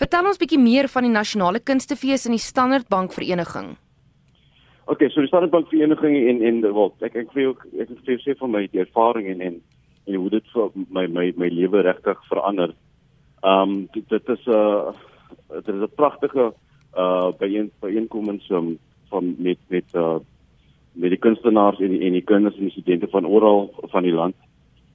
Vertel ons bietjie meer van die Nasionale Kunstefees in die Standard Bank Vereniging. OK, so die Standard Bank Vereniging en en wel ek ek vir ek het vir sê van my ervaring en en en hoe dit vir my my my lewe regtig verander. Ehm um, dit, dit is 'n uh, dit is 'n pragtige uh byeen byeenkomings um, van met met uh met die kunstenaars en die, en die kinders en die studente van oral van die land.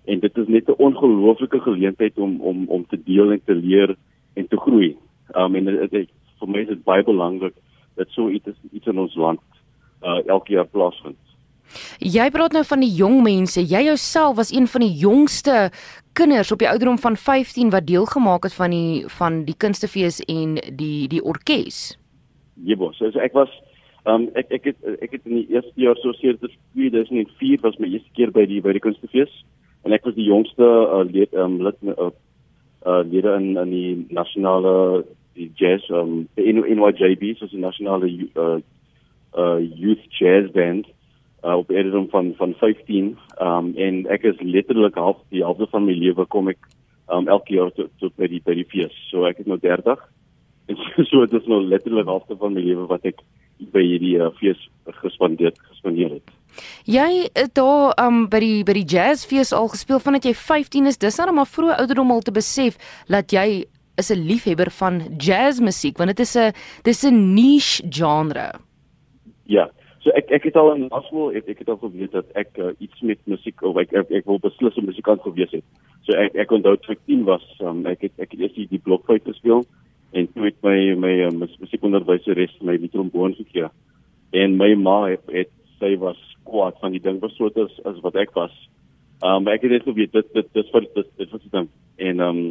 En dit is net 'n ongelooflike geleentheid om om om te deel en te leer en te groei. Um en dit, dit vir my is dit baie belangrik dat so iets iets in ons land uh elke jaar plaasvind. Jy praat nou van die jong mense. Jy jouself was een van die jongste kinders op die ouderdom van 15 wat deelgemaak het van die van die kunstefees en die die orkes. Jebos, so ek was um ek ek het ek het in die eerste jaar so seer dit 2004 was my eerste keer by die by die kunstefees en ek was die jongste uh, lid um lid uh, uh lid in in die nasionale die jazz um in in YJB so die nasionale uh, uh youth jazz band uh, op ouderdom van van 15 um en ek is letterlik half die helfte van my lewe kom ek um elke jaar tot, tot by die by die fees. So ek is nou 30 en so, so dit is nou letterlik halfte van my lewe wat ek by hierdie uh, fees gespandeer gespandeer het. Jy het daar um by die by die jazzfees al gespeel vandat jy 15 is. Dis nou maar vroeg ouderdom al te besef dat jy is 'n liefhebber van jazzmusiek want dit is 'n dis 'n niche genre. Ja. So ek ek het al in Oslo ek ek het al geweet dat ek uh, iets met musiek of ek, ek ek wil beslis 'n musikant gewees het. So ek ek onthou toe ek 10 was, um, ek het ek het eers die, die blokfluit gespeel en toe het my my um, musiekonderwyseres my die tromboon gegee. En my ma het, het sy was kwaad van die ding was so as as wat ek was. Um ek het net geweet dit dit dit vir dit dit was dit en um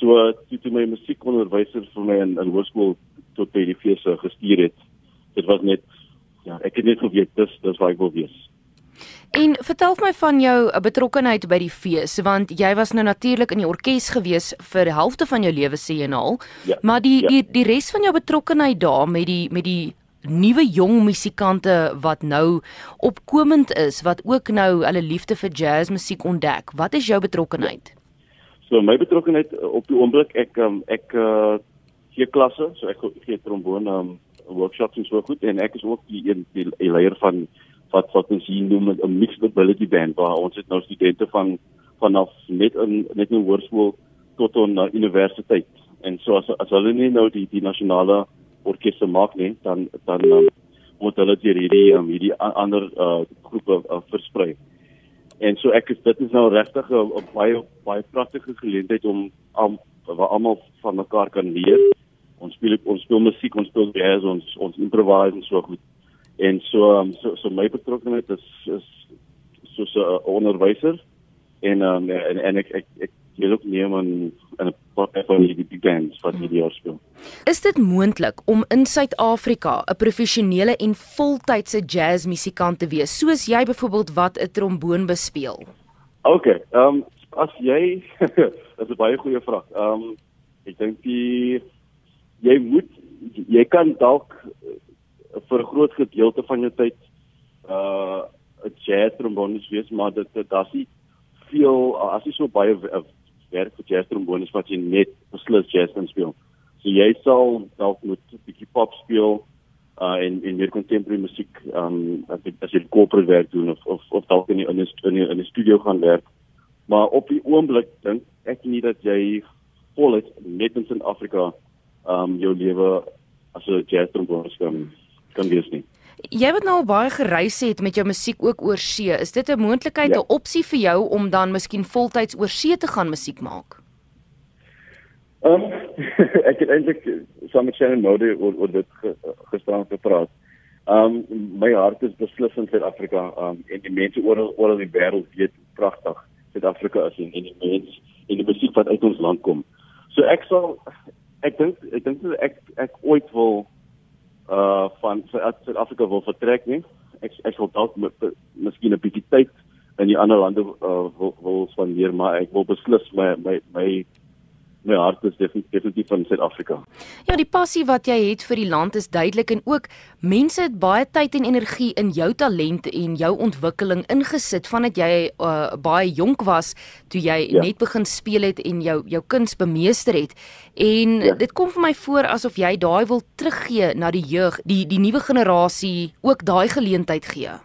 so toe toe my musiekonderwyser vir my in in hoërskool tot by die fees gestuur het. Dit was net ja, ek het net geweet dis dis waar ek wil wees. En vertel my van jou eh, betrokkeheid by die fees want jy was nou natuurlik in die orkes gewees vir die helfte van jou lewe sê jy nou. Ja, maar die ja. die die res van jou betrokkeheid daar met die met die nuwe jong musikante wat nou opkomend is wat ook nou hulle liefde vir jazzmusiek ontdek. Wat is jou betrokkeheid? So my betrokkeheid eh, op die oomblik ek um, ek uh, gee klasse, so ek gee trombone um, workshops en so goed en ek is ook die een die, die leier van wat wat ons hier noem 'n mixed ability band waar ons het nou studente van vanaf net in net in hoërskool tot aan uh, universiteit en so as as hulle nie nou die die nasionale orkes maak nie dan dan um, moet hulle hier hierdie um, hierdie ander uh, groepe uh, versprei. En so ek is dit is nou regtig 'n baie baie pragtige geleentheid om om waar almal van mekaar kan leer. Ons speel ons speel musiek ons speel jazz ons ons improvise en so goed. En so um, so, so my betrokkeheid is is soos 'n onderwyser en um, en en ek ek ek jy loop neem aan 'n paar van die big bands wat hierdie jaar speel. Is dit moontlik om in Suid-Afrika 'n professionele en voltydse jazzmusikant te wees soos jy byvoorbeeld wat 'n tromboon bespeel? OK, ehm um, as jy dis 'n baie goeie vraag. Ehm um, ek dink die jy moet jy kan dalk uh, vir 'n groot gedeelte van jou tyd uh 'n jazz trombonis wees maar dit daar's nie veel as jy so baie uh, werk vir jazz trombonis wat jy net beslis jazz kan speel. So jy sal dalk moet 'n bietjie pop speel uh en en meer contemporary musiek um as jy as jy corporate werk doen of of, of dalk in die, in 'n in 'n studio gaan werk. Maar op die oomblik dink ek nie dat jy voluit net in Suid-Afrika um jou lewe as 'n jazz trombonist kan kan wees nie. Jy het nou baie gereis het met jou musiek ook oor see. Is dit 'n moontlikheid, 'n ja. opsie vir jou om dan miskien voltyds oor see te gaan musiek maak? Ehm um, ek het eintlik saam met Shannon Mode oor, oor dit gestaan gepraat. Ehm um, my hart is beslis in Suid-Afrika. Ehm um, en die mense oor oor die wêreld weet pragtig Suid-Afrika is en, en die mense en die musiek wat uit ons land kom. So ek sal ek dink ek dink ek ek ooit wil uh van Suid-Afrika wil vertrek nie. Ek ek sal dalk miskien 'n bietjie tyd in die ander lande uh wil, wil spandeer, maar ek wil beslis my my my my hart is definitief van Suid-Afrika. Ja, die passie wat jy het vir die land is duidelik en ook mense het baie tyd en energie in jou talent en jou ontwikkeling ingesit vandat jy uh, baie jonk was toe jy ja. net begin speel het en jou jou kuns bemeester het. En ja. dit kom vir my voor asof jy daai wil teruggee na die jeug, die die nuwe generasie ook daai geleentheid gee.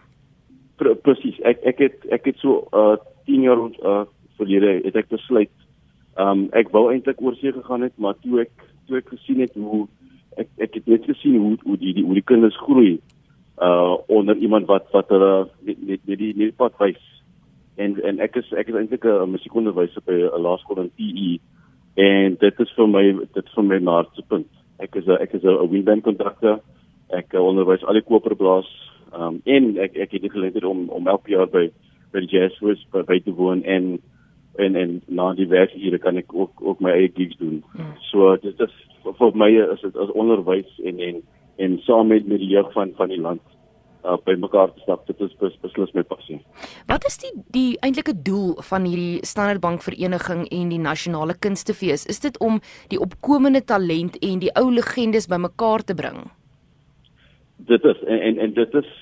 Presies. Ek ek het ek het so uh 10 jaar uh verlede het ek besluit Ehm um, ek wou eintlik oor see gegaan het, maar toe ek toe ek gesien het hoe ek ek het net gesien hoe hoe die die hoe die kinders groei uh onder iemand wat wat hulle net net die nie pad wys. En en ek is ek is eintlik 'n musiekonderwyser by 'n laerskool in PE en dit is vir my dit is vir my naarste punt. Ek is a, ek is 'n windband kontrakteur. Ek onderwys al die koperblaas ehm um, en ek ek het die geleentheid om om elke jaar by by die jazz was by, by te woon en en en na die werk hier kan ek ook ook my eie gigs doen. Hmm. So dit is vir my is dit as onderwys en en en saam met met die jeug van van die land uh, by mekaar te stap dit is bes, beslis my passie. Wat is die die eintlike doel van hierdie Standard Bank Vereniging en die Nasionale Kunstefees? Is dit om die opkomende talent en die ou legendes bymekaar te bring? Dit is en en, en dit is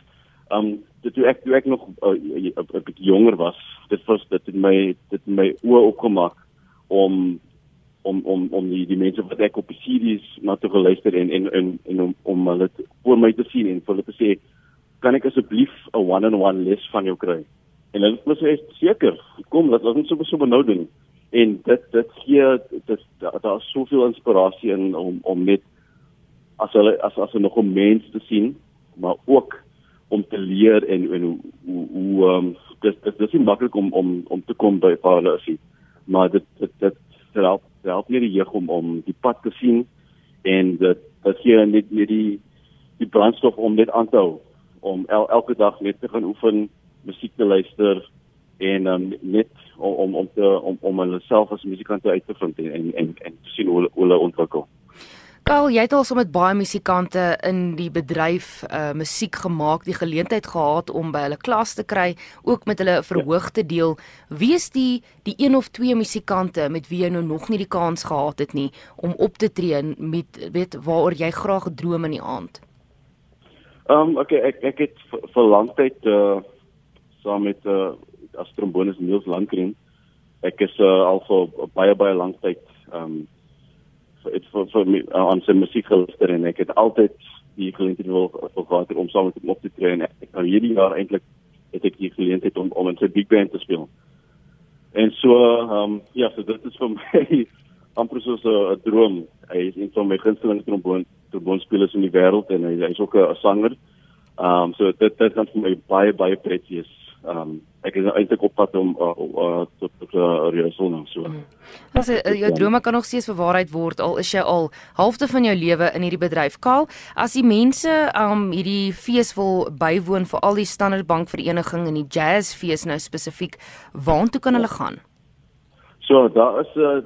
um dit toe ek toe ek nog 'n uh, bietjie jonger was dit was dit het my dit my oë opgemaak om om om om die die mense wat ek op die series na te geluister en en en, en om om hulle voor my te sien en vir hulle te sê kan ek asseblief 'n one on one les van jou kry? En hulle het sê seker kom laat ons so so nou doen. En dit dit gee dit daar is soveel inspirasie in om om net as hulle as as 'n nog 'n mens te sien maar ook om te leer en en hoe hoe hoe um, dis dis dis nie maklik om om om te kom by hulle is maar dit dit dit help help nie die jeug om om die pad te sien en dit dit gee net net die die brandstof om net aan te hou om el, elke dag net te gaan oefen musiek te luister en um, net om om te om om hulle self as musikante uit te vind en en en, en te sien hoe hulle ontwikkel Karl, jy het al so met baie musikante in die bedryf uh musiek gemaak, die geleentheid gehad om by hulle klas te kry, ook met hulle verhoog te deel. Wie is die die een of twee musikante met wie jy nou nog nie die kans gehad het nie om op te tree met weet waaroor jy graag droom in die aand? Ehm um, okay, ek ek het vir lank tyd uh saam met uh as trombonist Niels Landgren. Ek is uh, al vir baie baie lank tyd ehm um, het vir vir my uh, aan sy musiek geluister en ek het altyd die geleentheid wil gehad om saam met hom op te tree en ek nou hierdie jaar eintlik het ek die geleentheid om om in sy big band te speel. En so ehm um, ja, so dit is vir my amper so 'n droom. Hy is een van my gunsteling trombone trombonespelers in die wêreld en hy hy's ook 'n sanger. Ehm um, so dit dit gaan vir my baie baie prettig is ehm um, ek is eintlik op pad om uh, uh, tot tot 'n uh, reësel nou so. Wat mm. uh, jou drome kan nog steeds verwaarheid word al is jy al halfte van jou lewe in hierdie bedryf. Kaal, as die mense um hierdie fees wil bywoon vir al die Standard Bank vereniging en die Jazz fees nou spesifiek, waartoe kan hulle gaan? So, daar is 'n uh,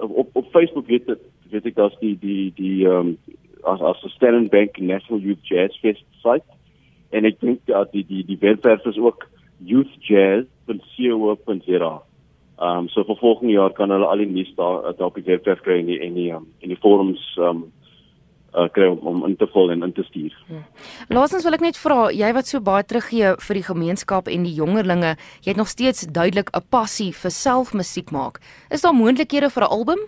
op op Facebook weet dit weet ek daar's die die die um, as as die Standard Bank National Youth Jazz Fest site en ek dink dat die die die webwerf is ook youthjazz.co.za. Ehm um, so vir volgende jaar kan hulle al die nuus daar daar op die webwerf kry en die en die um, en die forums ehm um, uh, kry om, om in te vul en in te stuur. Hmm. Laasens wil ek net vra, jy wat so baie teruggee vir die gemeenskap en die jongerlinge, jy het nog steeds duidelik 'n passie vir selfmusiek maak. Is daar moontlikhede vir 'n album?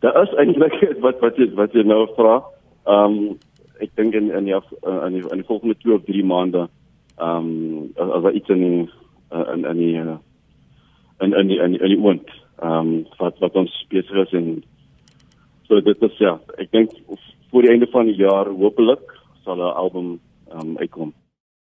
Daar is eintlik wat wat jy wat jy nou vra. Ehm um, ek dink in in die in die, in die volgende 2 of 3 maande ehm um, as daar iets in die, uh, in in die uh, in in die in die, die oond ehm um, wat wat ons besig is en so dit is ja ek dink voor die einde van die jaar hopelik sal 'n album ehm um, uitkom